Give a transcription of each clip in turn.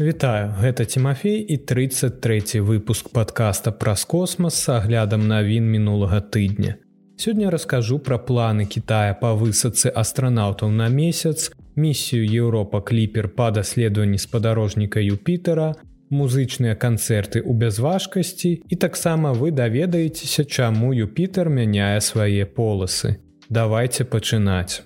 Вітаю, гэта Тимофей і 33 выпуск подкаста праз космас с аглядам навін мінулага тыдня. Сёння раскажу пра планы Китая па высадцы астранаўтаў на месяц, місію Еўропа кліпер па даследаванні спадарожніка Юпітера, музычныя канцэрты ў бязважкасці і таксама вы даведаецеся, чаму Юпітер мяняе свае поласы. Давайте пачынаць.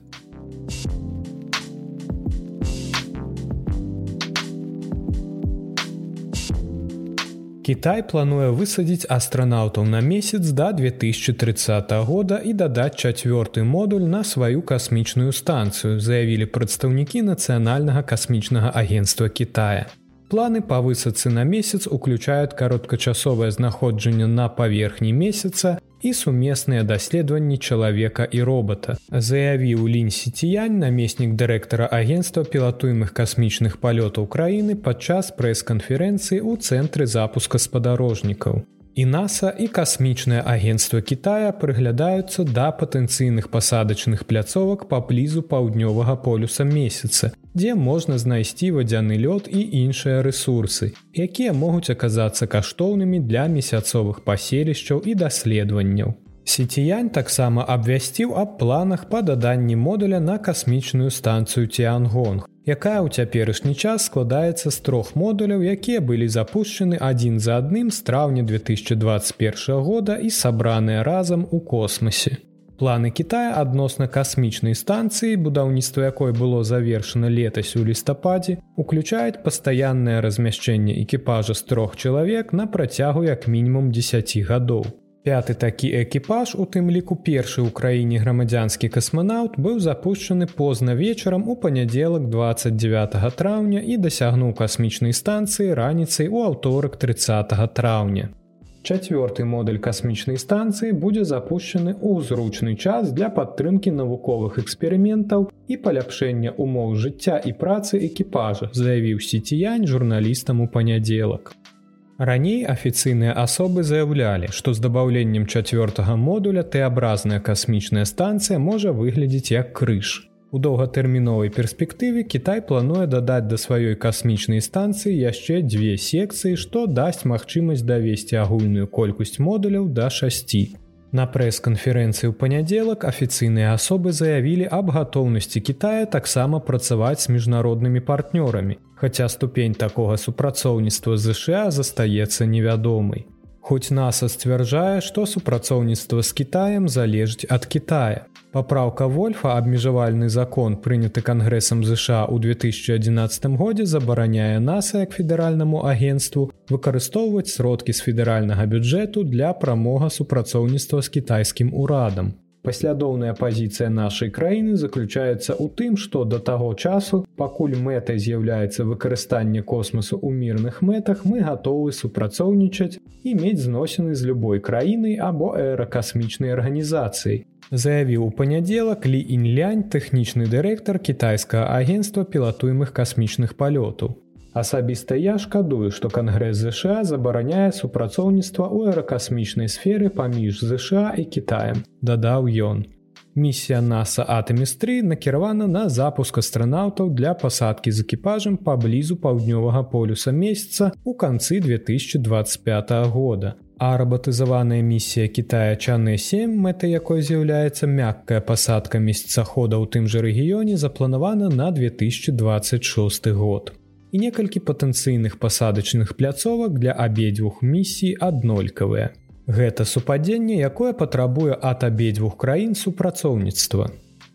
Кітай плануе высадзіць астранаўтаў на месяц да 2030 года і дадаць чацвёрты модуль на сваю касмічную станцыю, заявілі прадстаўнікі нацыянальнага касмічнага агенства Китая. Планы па высадцы на месяц уключаюць кароткачасовае знаходжанне на паверхні месяца і сумесныя даследаванні чалавека і робота. Заявіў Лінь Сіціянь, намеснік дырэктара агенства пілатуемых касмічных палётаў краіны падчас прэс-канферэнцыі ў цэнтры запуска спадарожнікаў. І NASAа і касмічнае агенцтва Китая прыглядаюцца да патэнцыйных пасадачных пляцовак паблізу паўднёвага полюса месяца, дзе можна знайсці вадзяны лёд і іншыя рэсурсы, якія могуць аказацца каштоўнымі для месяцовых паселішчаў і даследаванняў. Сіціянь таксама абвясціў аб планах па даданні модуля на касмічную станцыю Тиангонг, якая ў цяперашні час складаецца з трох модуляў, якія былі запущены адзін за адным з траўня 2021 года і сабраныя разам у космосе. Планы Китая адносна касмічнай станцыі, будаўніцтва якой было завершана летась у лістападзе, уключаюць пастаяннае размяшчэнне экіпажа з трох чалавек на працягу як мінімум 10 гадоў. Пяты такі экіпаж, у тым ліку першы ў краіне грамадзянскі касманаўт быў запущены позна вечарам у панядзелак 29 траўня і дасягнуў касмічнай станцыі раніцай у аўторак 30 траўня. Чацвёрты модуль касмічнай станцыі будзе запущены ў зручны час для падтрымкі навуковых эксперыментаў і паляпшэння умоў жыцця і працы экіпажа, заявіў сеціянь журналістам у панядзелак. Раней афіцыйныя асобы заяўлялі, што з дабаўленнем чацвёртага модуля тэабразная касмічная станцыя можа выглядзець як крыж. У доўгатэрміновай перспектыве Кітай плануе дадаць да сваёй касмічнай станцыі яшчэ дзве секцыі, што дасць магчымасць давесці агульную колькасць модуляў да 6. На прэс-канферэнцыі ў панядзелак афіцыйныя асобы заявілі аб гатоўнасці Китая таксама працаваць з міжнароднымі партнёрамі, хаця ступень такога супрацоўніцтва ЗША застаецца невядомай. Хоць NASAа сцвярджае, што супрацоўніцтва з Китаем залежыць ад Китая. Папраўка Вольфа абмежавальны закон, прыняты кангрэсам ЗША ў 2011 годзе забараняе NASAа як федэральнаму агенству выкарыстоўваць сродкі з федэральнага бюджэту для прамога супрацоўніцтва з кітайскім урадам. Паслядоўная пазіцыя нашай краіны заключаецца ў тым, што да таго часу, пакуль мэтай з'яўляецца выкарыстанне космасу ў мірных мэтах, мы гатовы супрацоўнічаць і мець зносіны з любой краінай або аэракасмічнай арганізацыі. Заявіў у панядзелак Лі Інлянь тэхнічны дырэктар кітайскага агенства пілатуемых касмічных палётаў. Асабіста я шкадую, што кангрэс ЗША забараняе супрацоўніцтва ў аэракасмічнай сферы паміж ЗША і Китаем, дадаў ён. Місія NASAа Атэмістры накіравана на запуск астранаўтаў для пасадкі з экіпажам паблізу паўднёвага полюса месяца ў канцы 2025 года. А рабатызаваная місія Китая Чаны 7, мэта якой з'яўляецца мяккая пасадка месяцахода ў тым жа рэгіёне запланавана на 2026 год і некалькі патэнцыйных пасадачных пляцовак для абедзвюх місій аднолькавыя. Гэта супадзенне, якое патрабуе ад абедзвюх краін супрацоўніцтва.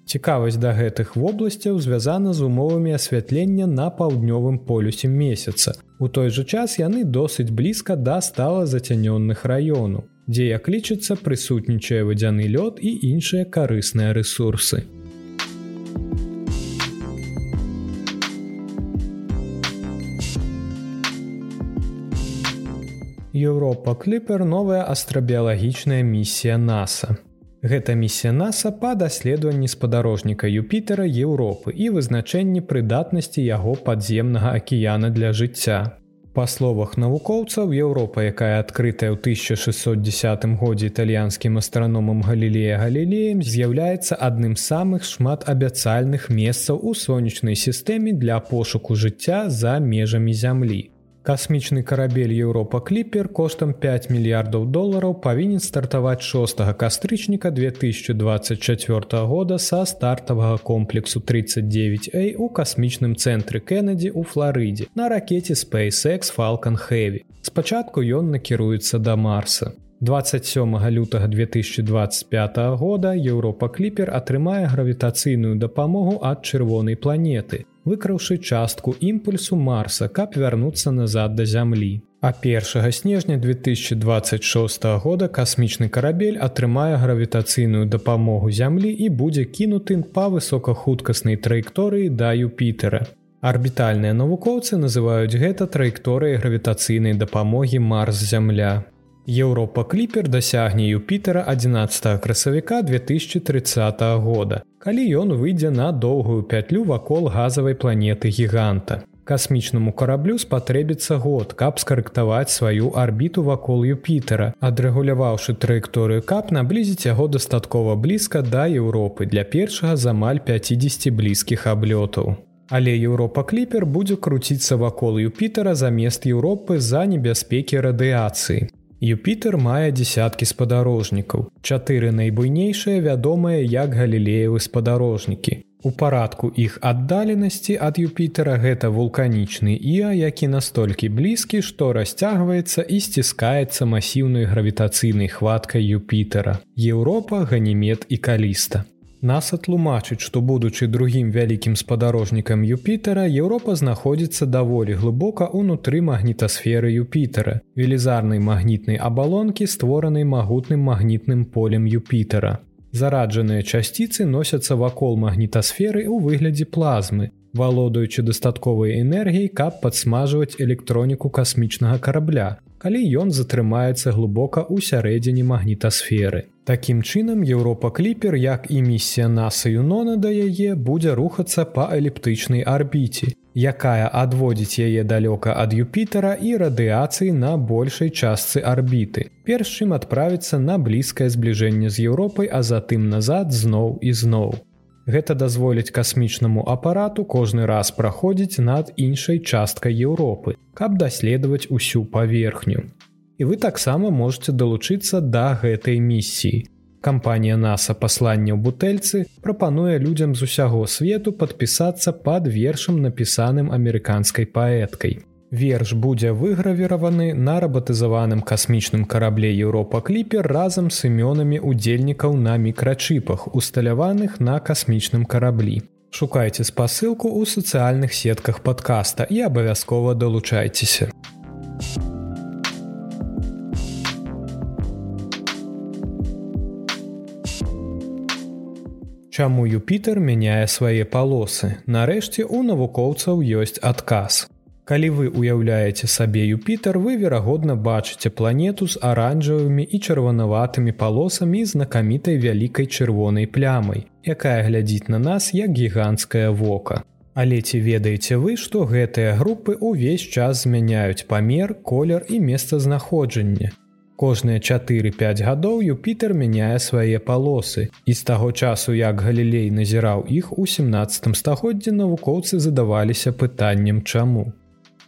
Цікавасць да гэтых вобласцяў звязана з умовамі асвятлення на паўднёвым полюсе месяца. У той жа час яны досыць блізка да стала зацянённых раёну, дзе як лічыцца прысутнічае вадзяны лёд і іншыя карысныя рэсурсы. Еўропа кліпер новая астрабіялагічная місія NASAа. Гэта місія NASAа па даследаванні спадарожніка Юпітера Еўропы і вызначэнні прыдатнасці яго падземнага акіяна для жыцця. Па словах навукоўцаў Еўропа, якая адкрытая ў 1610 годзе італьянскім астраномам галілея галілеем з'яўляецца адным з самых шматабяцальных месцаў у сонечнай сістэме для пошуку жыцця за межамі зямлі. Касмічны карабель Еўропа кліпер коштам 5 мільярдаў долараў павінен стартаваць 6 кастрычніка 2024 года са стартавага комплексу 39A у касмічным цэнтры Кеннеді ў Флорыдзе на ракете SpaceX Falcon Heavy. Спачатку ён накіруецца да Марса. 27 лютага 2025 года Еўропа кліпер атрымае гравітацыйную дапамогу ад чырвонай планеты выкраўшы частку імпульсу марса каб вярнуцца назад да зямлі. А 1 снежня 2026 года касмічны карабель атрымае гравітацыйную дапамогу зямлі і будзе кінутым па высокахуткаснай траекторыі да юпітера. Арбітальныя навукоўцы называюць гэта траекторыяй гравітацыйнай дапамогі марс зямля Еўропа кліпер дасягне Юпітера 11 красавіка 2030 года, калі ён выйдзе на доўгую пятлю вакол газавай планеты гіганта. Касмічнаму караблю спатрэбіцца год, каб скарэктаваць сваю арбіту вакол Юпітера, адрэгуляваўшы траекторыю кап наблізіць яго дастаткова блізка да Еўропы для першага з амаль 50 блізкіх аблётаў. Але Еўропа кліпер будзе круціцца вакол Юпітера замест Еўропы за небяспекі радыяцыі. Юпітер мае дзясяткі спадарожнікаў. Чатыры найбуйнейшыя вядомыя як галілеевы спадарожнікі. У парадку іх аддаленасці ад Юпітера гэта вулканічны іа, які настолькі блізкі, што расцягваецца і сціскаецца масіўнай гравітацыйнай хваткай Юпітера. Еўропа, ганімет і каліста. Наса тлумачыць, што будучы другім вялікім спадарожнікам Юпітера, Еўропа знаходзіцца даволі глыбока ўнутры магнітасферы Юпітера, велізарнай магнітнай абалонкі, створанай магутным магнітным полем Юпітера. Зараджаныя часціцы носяцца вакол магнітасферы ў выглядзе плазмы, валодаючы дастатковай энергіяй, каб падсмажваць электроніку касмічнага карабля, калі ён затрымаецца глыбока ў сярэдзіне магнітасферы. Такім чынам Еўропа кліпер, як і місія наса Юнона да яе будзе рухацца па эліптычнай арбіце, якая адводзіць яе далёка ад Юпітера і радыяцыі на большай частцы арбіты. Перш чым адправіцца на блізкае збліжэнне з Еўропай, а затым назад зноў і зноў. Гэта дазволіць касмічнаму апарату кожны раз праходзіць над іншай часткай Еўропы, каб даследаваць усю паверхню і вы таксама можете далучыцца да гэтай місіі. Кампанія NASAа паслання ў бутэльцы прапануе людзям з усяго свету падпісацца пад вершам напісаным амерыканскай паэткай. Верш будзе выгравіраваны на рабатызаваным касмічным карабле Еўропа кліпер разам з імёнамі удзельнікаў на мікрачыпах, усталяваных на касмічным караблі. Шукайце спасылку ў сацыяльных сетках падкаста і абавязкова далучайцеся. Чаму Юпітер мяняе свае палосы. Нарэшце у навукоўцаў ёсць адказ. Калі вы ўяўляеце сабе Юпітер, вы верагодна бачыце планету з аранжавымі і чырванаватымі палосамі знакамітай вялікай чырвонай плямай, якая глядзіць на нас як гіганцкае вока. Але ці ведаеце вы, што гэтыя групы ўвесь час змяняюць памер, колер і месцазнаходжанне. Кожныя 4-5 гадоў Юпітер мяняе свае палосы. І з таго часу, як галілей назіраў іх у 17 стагоддзі навукоўцы задаваліся пытаннем чаму.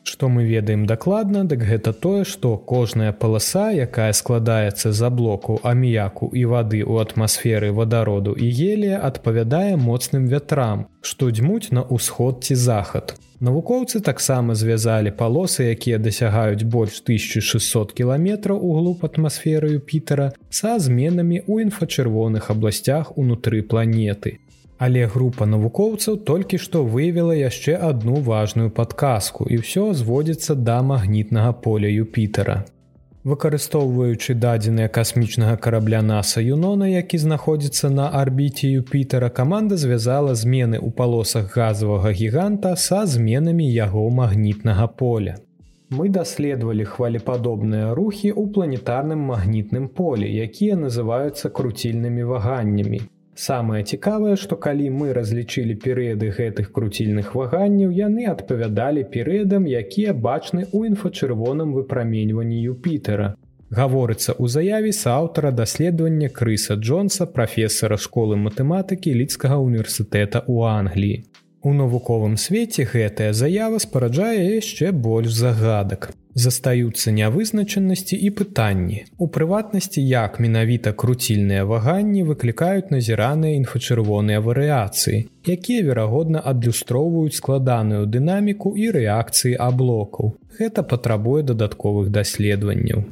Што мы ведаем дакладна, дык гэта тое, што кожная паласа, якая складаецца за блоку аміяку і вады ў атмасферы вадароду і гелія адпавядае моцным вятрам, што дзьмуць на ўсход ці захад. Навукоўцы таксама звязалі палосы, якія дасягаюць больш 1600 кіламетраў у глуб атмасферы Юпітера са зменамі ў інфачырвоных абласцях унутры планеты. Але група навукоўцаў толькі што выявіла яшчэ адну важную падказку і ўсё зводзіцца да магнітнага поля Юпітера. Выкарыстоўваючы дадзеныя касмічнага карабля NASAа Юнона, які знаходзіцца на арбіце Юпітера, каманда звязала змены ў палосах газавага гіганта са зменамі яго магнітнага поля. Мы даследавалі хвалепадобныя рухі ў планетарным магнітным полі, якія называюцца круцільнымі ваганнямі. Самае цікавае, што калі мы разлічылі перыяды гэтых круцільных ваганняў, яны адпавядалі перыядам, якія бачны ў інфачырвоным выпраменьванні Юпітера. Гаворыцца ў заяве саўтара даследавання Крыса Джонса, прафесара школы матэматыкі лідскага універсітэта ў Англіі. У навуковым свеце гэтая заява спараджае яшчэ больш загадак. Застаюцца нявызначанасці і пытанні. У прыватнасці, як менавіта круцільныя ваганні выклікаюць назіраныя інфачырвоныя варыяцыі, якія, верагодна, адлюстроўваюць складаную дынаміку і рэакцыі аблокаў. Гэта патрабуе дадатковых даследаванняў.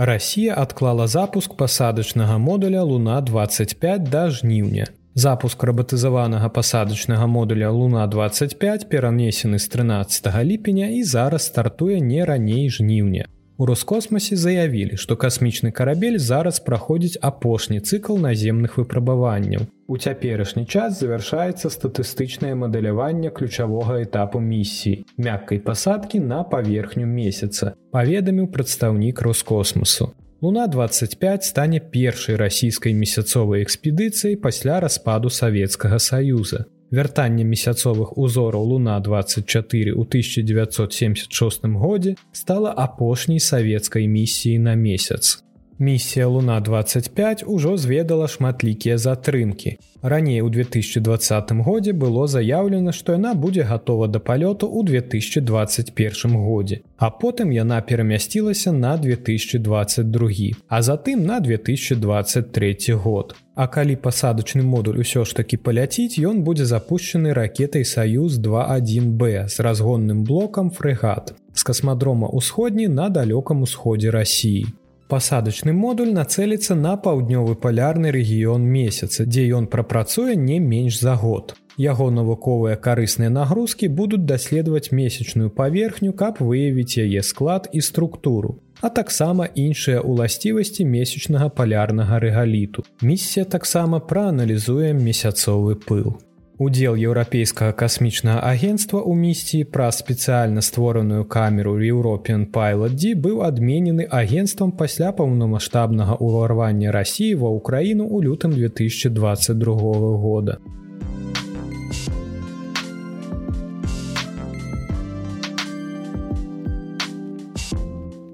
Расія адклала запуск пасадачнага модуля Луна 25 да жніўня. Запуск рабатызаванага пасадачнага модуля Луна 25 перанесены з 13 ліпеня і зараз стартуе не раней жніўня. У роскосмасе заявілі, што касмічны карабель зараз праходзіць апошні цыкл наземных выпрабаванняў. У цяперашні час завяршаецца статыстычнае мадэляванне ключавога этапу місіі, мяккай пасадкі на паверхню месяца, паведаміў прадстаўнік роскосмасу. Луна 25 стане першай расійскай месяцовай экспедыцыяй пасля распаду Савецкага саюза вяртанне месяцовых узораў луна 24 у 1976 годзе стала апошняй савецкай місіі на месяц Місія Луна 25 ужо зведала шматлікія затрымкі. Раней у 2020 годзе было заяўлена, што яна будзе гатова да палёту ў 2021 годзе. А потым яна перамясцілася на 2022, а затым на 2023 год. А калі пасадачны модуль усё ж такі паляціць, ён будзе запущены ракетай Саюз 21Б з разгонным блокам фрэгат з касмадрома ўсходні на далёкам усходзе рассіі. Пасадачны модуль нацэліцца на паўднёвы палярны рэгіён месяца, дзе ён прапрацуе не менш за год. Яго навуковыя карысныя нагрузкі будуць даследаваць месячную паверхню, каб выявіць яе склад і структуру, а таксама іншыя ўласцівасці месячнага палярнага рэгаліту. Місія таксама прааналізуе месяцовы пыл. Удзел еўрапейскага касмічнага агенства ў місіі праз спецыяльна створаную камеру European Pilot быў адменены агенствам пасля паўнамасштабнага ўварвання рассіі ва ўкраіну ў лютым 2022 года.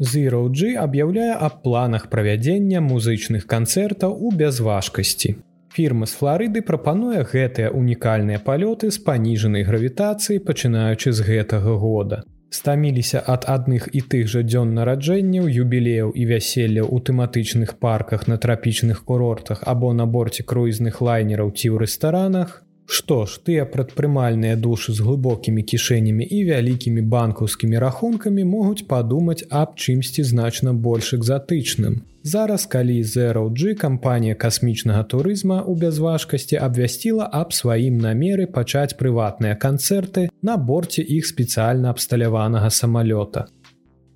Zero-G аб'яўляе аб планах правядзення музычных канцэртаў у бязважкасці. Фірма з Флорыды прапануе гэтыя унікальныя палёты з паніжанай гравітацыі, пачынаючы з гэтага года. Стаміліся ад адных і тых жа дзён нараджэнняў, юбілеяў і вяселляў у тэматычных парках на трапічных курортах або на борце круізных лайнераў ці ў рэстаранах. Што ж, тыя прадпрымальныя душы з глыбокімі кішэнямі і вялікімі банкаўскімі рахункамі могуць падумаць аб чымсьці значна больш экзатычным. Зараз, калі ZeroG кампанія касмічнага турызма ў бязважкасці абвясціла аб сваім намеры пачаць прыватныя канцэрты на борце іх спецыяльна абсталяванага самалёта.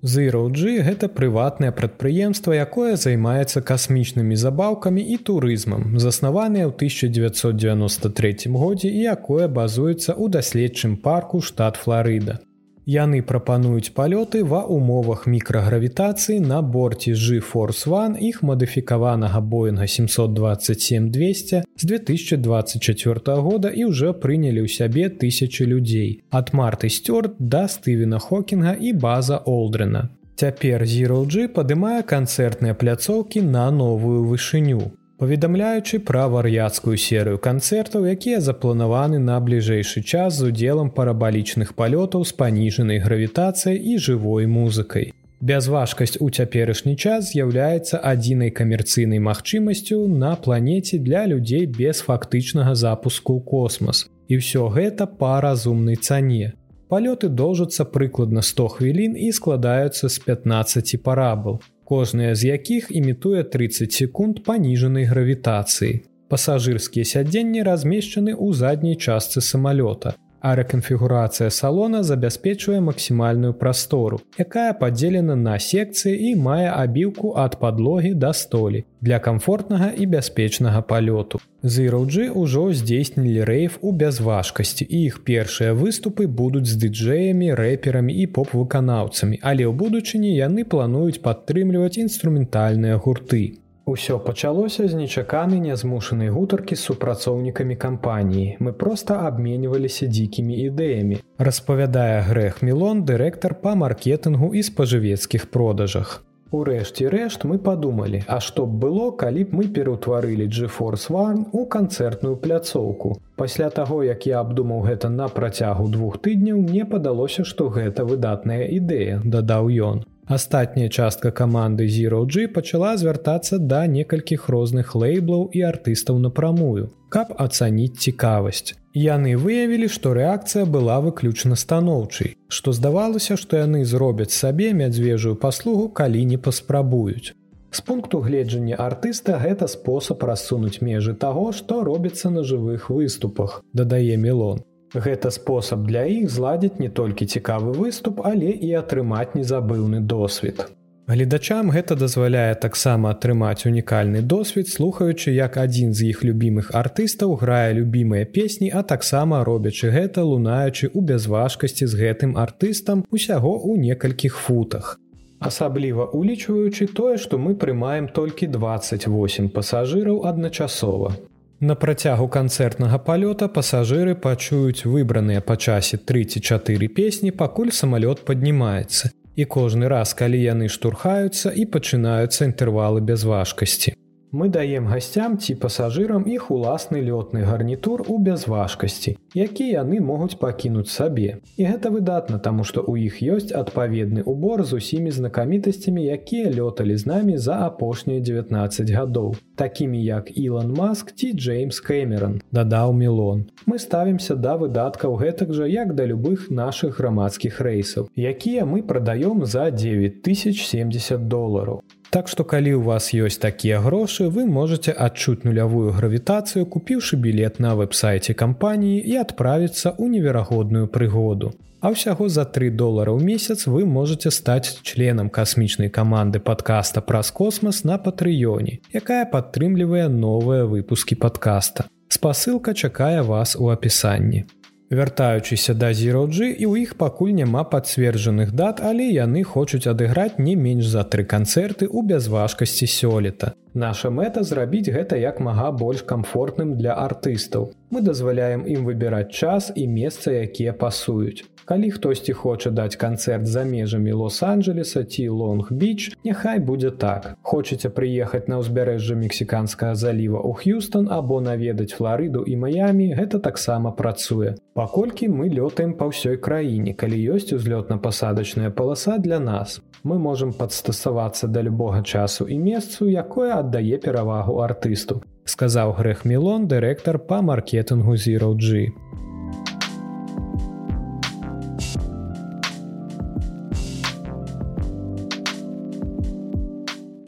ZeroG гэта прыватнае прадпрыемства, якое займаецца касмічнымі забаўкамі і турызмам, заснаванае ў 1993 годзе і якое базуецца ў даследчым парку штат Флорыда. Яны прапануюць палёты ва умовах мікрагравітацыі на борце G-Force One іх мадыфікаванага боинга 727-200 з 2024 года і ўжо прынялі ў сябе тысячи людзей. Ад марты сцёрт да Стывена Хокінга і база Олдрена. Цяпер ZeroG падымае канцэртныя пляцоўкі на новую вышыню паведамляючы пра вар'яцкую серыю канцэртаў, якія запланаваны на бліжэйшы час з удзелам парабалічных палётаў з паніжанай гравітацыяй і жывой музыкай. Бязважкасць у цяперашні час з'яўляецца адзінай камерцыйнай магчымасцю на планеце для людзей без фактычнага запуску ў космас. І ўсё гэта па разумнай цане. Палёты доўжацца прыкладна 100 хвілін і складаюцца з 15 парабл кожная з якіх імітуе 30 секунд паніжанай гравітацыі. Пасажырскія сядзенні размешчаны ў задняй частцы самалёта. А рэканфігурацыя салона забяспечвае максімальную прастору, якая падзелена на секцыі і мае абіўку ад падлогі да столі для камфортнага і бяспечнага палёту. Зыроўджы ўжо здзейснілі рэйф у бязважкасці і іх першыя выступы будуць з дыджэямі, рэперамі і поп-выканаўцамі, але ў будучыні яны плануюць падтрымліваць інструментальныя гурты. Усё пачалося з нечаканай нязмушанай гутаркі з супрацоўнікамі кампаніі. Мы проста абменьваліся дзікімі ідэямі. Распавядае грэх Мілон, дырэктар па маркетынгу і спажывецкіх продажах. Урэшце рэшт мы падумалі, а што б было, калі б мы пераўтварылі GeForce One у канцэртную пляцоўку. Пасля таго, як я абдумаў гэта на працягу двух тыдняў, мне падалося, што гэта выдатная ідэя, дадаў ён. Астатняя частка каманды ZeroG пачала звяртацца да некалькіх розных лейблаў і артыстаў напрамую, каб ацаніць цікавасць. Яны выявілі, што рэакцыя была выключна станоўчай, што здавалася, што яны зробяць сабе мядзвежую паслугу, калі не паспрабуюць. З пункту гледжання артыста гэта спосаб рассунуць межы таго, што робіцца на жывых выступах, дадае мелон. Гэта спосаб для іх зладзіць не толькі цікавы выступ, але і атрымаць незабыўны досвед. Гледачам гэта дазваляе таксама атрымаць унікальны досвед, слухаючы, як адзін з іх любімых артыстаў грае любімыя песні, а таксама робячы гэта, лунаючы ў бязважкасці з гэтым артыстам усяго ў некалькіх футах. Асабліва улічваючы тое, што мы прымаем толькі 28 пасажыраў адначасова. На працягу канцэртнага палёта пасажыры пачуюць выбраныя па часе 34 песні, пакуль самалёт паднімаецца. І кожны раз, калі яны штурхаюцца і пачынаюцца інтэрвалы без важкасці. Мы даем гасцям ці пасажырам іх уласны лётны гарнітур у бязважкасці, які яны могуць пакінуць сабе. І гэта выдатна, таму што ў іх ёсць адпаведны убор з усімі знакамітасцямі, якія лёталі з намі за апошнія 19 гадоў, такімі як Ілан Маск ці Джеймс Кэмерон, дадаў Мелон. Мы ставімся да выдаткаў гэтак жа як да любых нашых грамадскіх рэйсаў, якія мы прадаём за 9070 долараў. Так што калі ў вас ёсць такія грошы, вы можете адчуць нулявую гравітацыю, купіўшы білет на вэб-сайце кампаніі і адправіцца ў неверагодную прыгоду. А ўсяго за 3 долара ў месяц вы можете стаць членам касмічнай каманды падкаста праз космас на патрыёне, якая падтрымлівае новыя выпускі падкаста. Спасылка чакае вас у апісанні. Вяртаючыся да зіроджы і ў іх пакуль няма пацверджаных дат, але яны хочуць адыграць не менш за тры канцэрты ў бязважкасці сёлета. Наша мэта зрабіць гэта як мага больш комфортным для артыстаў. Мы дазваляем ім выбіраць час і месца, якія пасуюць. Калі хтосьці хоча даць канцэрт за межамі лос-анджелеса ці лонг-біч, няхай будзе так. Хочаце прыехаць на ўзбярэжжа мексіканскага заліва ў Х'юстон або наведаць флорыду і маямі, гэта таксама працуе. Паколькі мы лётаем па ўсёй краіне, калі ёсць узлётна-пасадачная паласа для нас. Мы можам падстасавацца да любога часу і месцу, якое аддае перавагу артысту, сказаў грэх Мелон, дырэктар па маркетынгу ZeroG.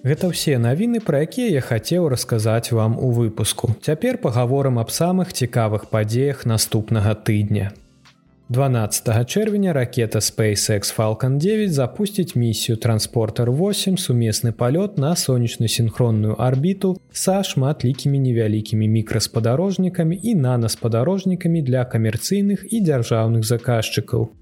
Гэта ўсе навіны, пра якія я хацеў расказаць вам у выпуску. Цяпер пагаворам аб самых цікавых падзеях наступнага тыдня. 12 чэрвеня ракета SpaceX Falалcon 9 запусціць місію транспортер 8 сумесны палёт на сонечна-сінхронную арбіту са шматлікімі невялікімі мікраспадарожнікамі і нанаспадарожнікамі для камерцыйных і дзяржаўных заказчыкаў.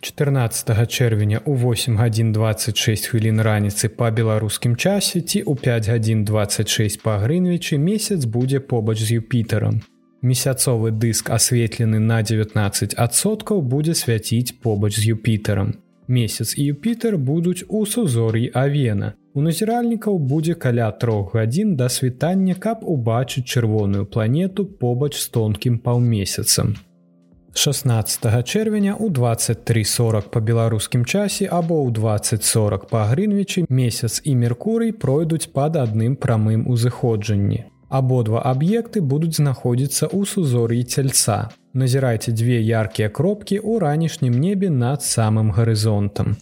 14 чэрвеня у 8 гадзін 26 хвілін раніцы па беларускім часе ці ў 5 гадзін 26 па грынвічы месяц будзе побач з юпітарам. Месяцовы дыск асветлены на 19соткаў будзе свяціць побач з юпітарам. Месяц і юпітер будуць у сузор'і авена. У назіральнікаў будзе каля трох гадзін да світання, каб убачыць чырвоную планету побач з тонкім паўмесяцам. 16 чэрвеня у 2340 па беларускім часе або ў 2040 па грынвічы месяц і меркурый пройдуць пад адным прамым узыходжанні. Абодва аб'екты будуць знаходзіцца ў сузор'і цельца. Назірайце дзве яркія кропкі ў ранішнім небе над самым гарызонтам.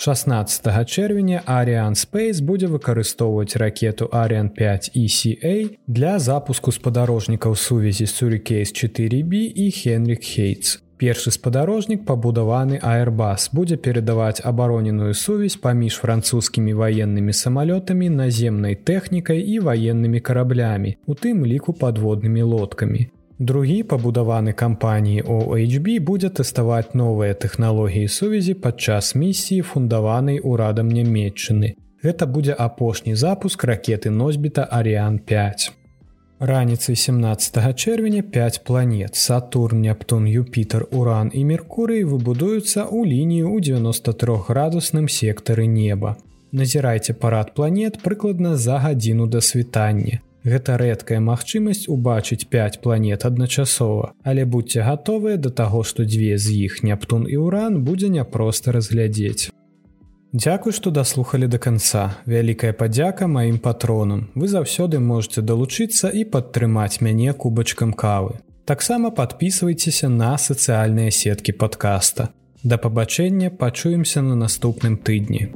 16 чэрвеня Ariан Space будзе выкарыстоўваць ракету Ariан 5 ECA для запуску спадарожнікаў сувязі Сурикейс 4B і Хенрик Хейтс. Першы спадарожнік пабудаваны Airbus будзе перадаваць абароненую сувязь паміж французскімі ваеннымі самалётамі, наземнай тэхнікай і ваеннымі караблямі, у тым ліку падводнымі лодкамі. Другі пабудаваны кампаніі OHB будзе тэставаць новыя тэхналогіі сувязі падчас місіі фундаванай урадам нямметчыны. Гэта будзе апошні запуск ракеты носьбіта Арыан 5. Раніцай 17 чэрвеня 5 планет Сатурн, Нептун, Юпітер, Уран і Меркурый выбудуюцца ў лінію ў 93 градусным сектары неба. Назірайце парад планет прыкладна за гадзіну да світання. Гэта рэдкая магчымасць убачыць 5 планет адначасова, але будьце гатовыя да таго, што дзве з іх Нептун і Уран будзе няпроста разглядзець. Дзякуй, што даслухалі да канца. Вялікая падзяка маім патронам. Вы заўсёды можете далучыцца і падтрымаць мяне кубачкам кавы. Таксама подписывайтеся на сацыяльныя сеткі падкаста. Да пабачэння пачуемся на наступным тыдні.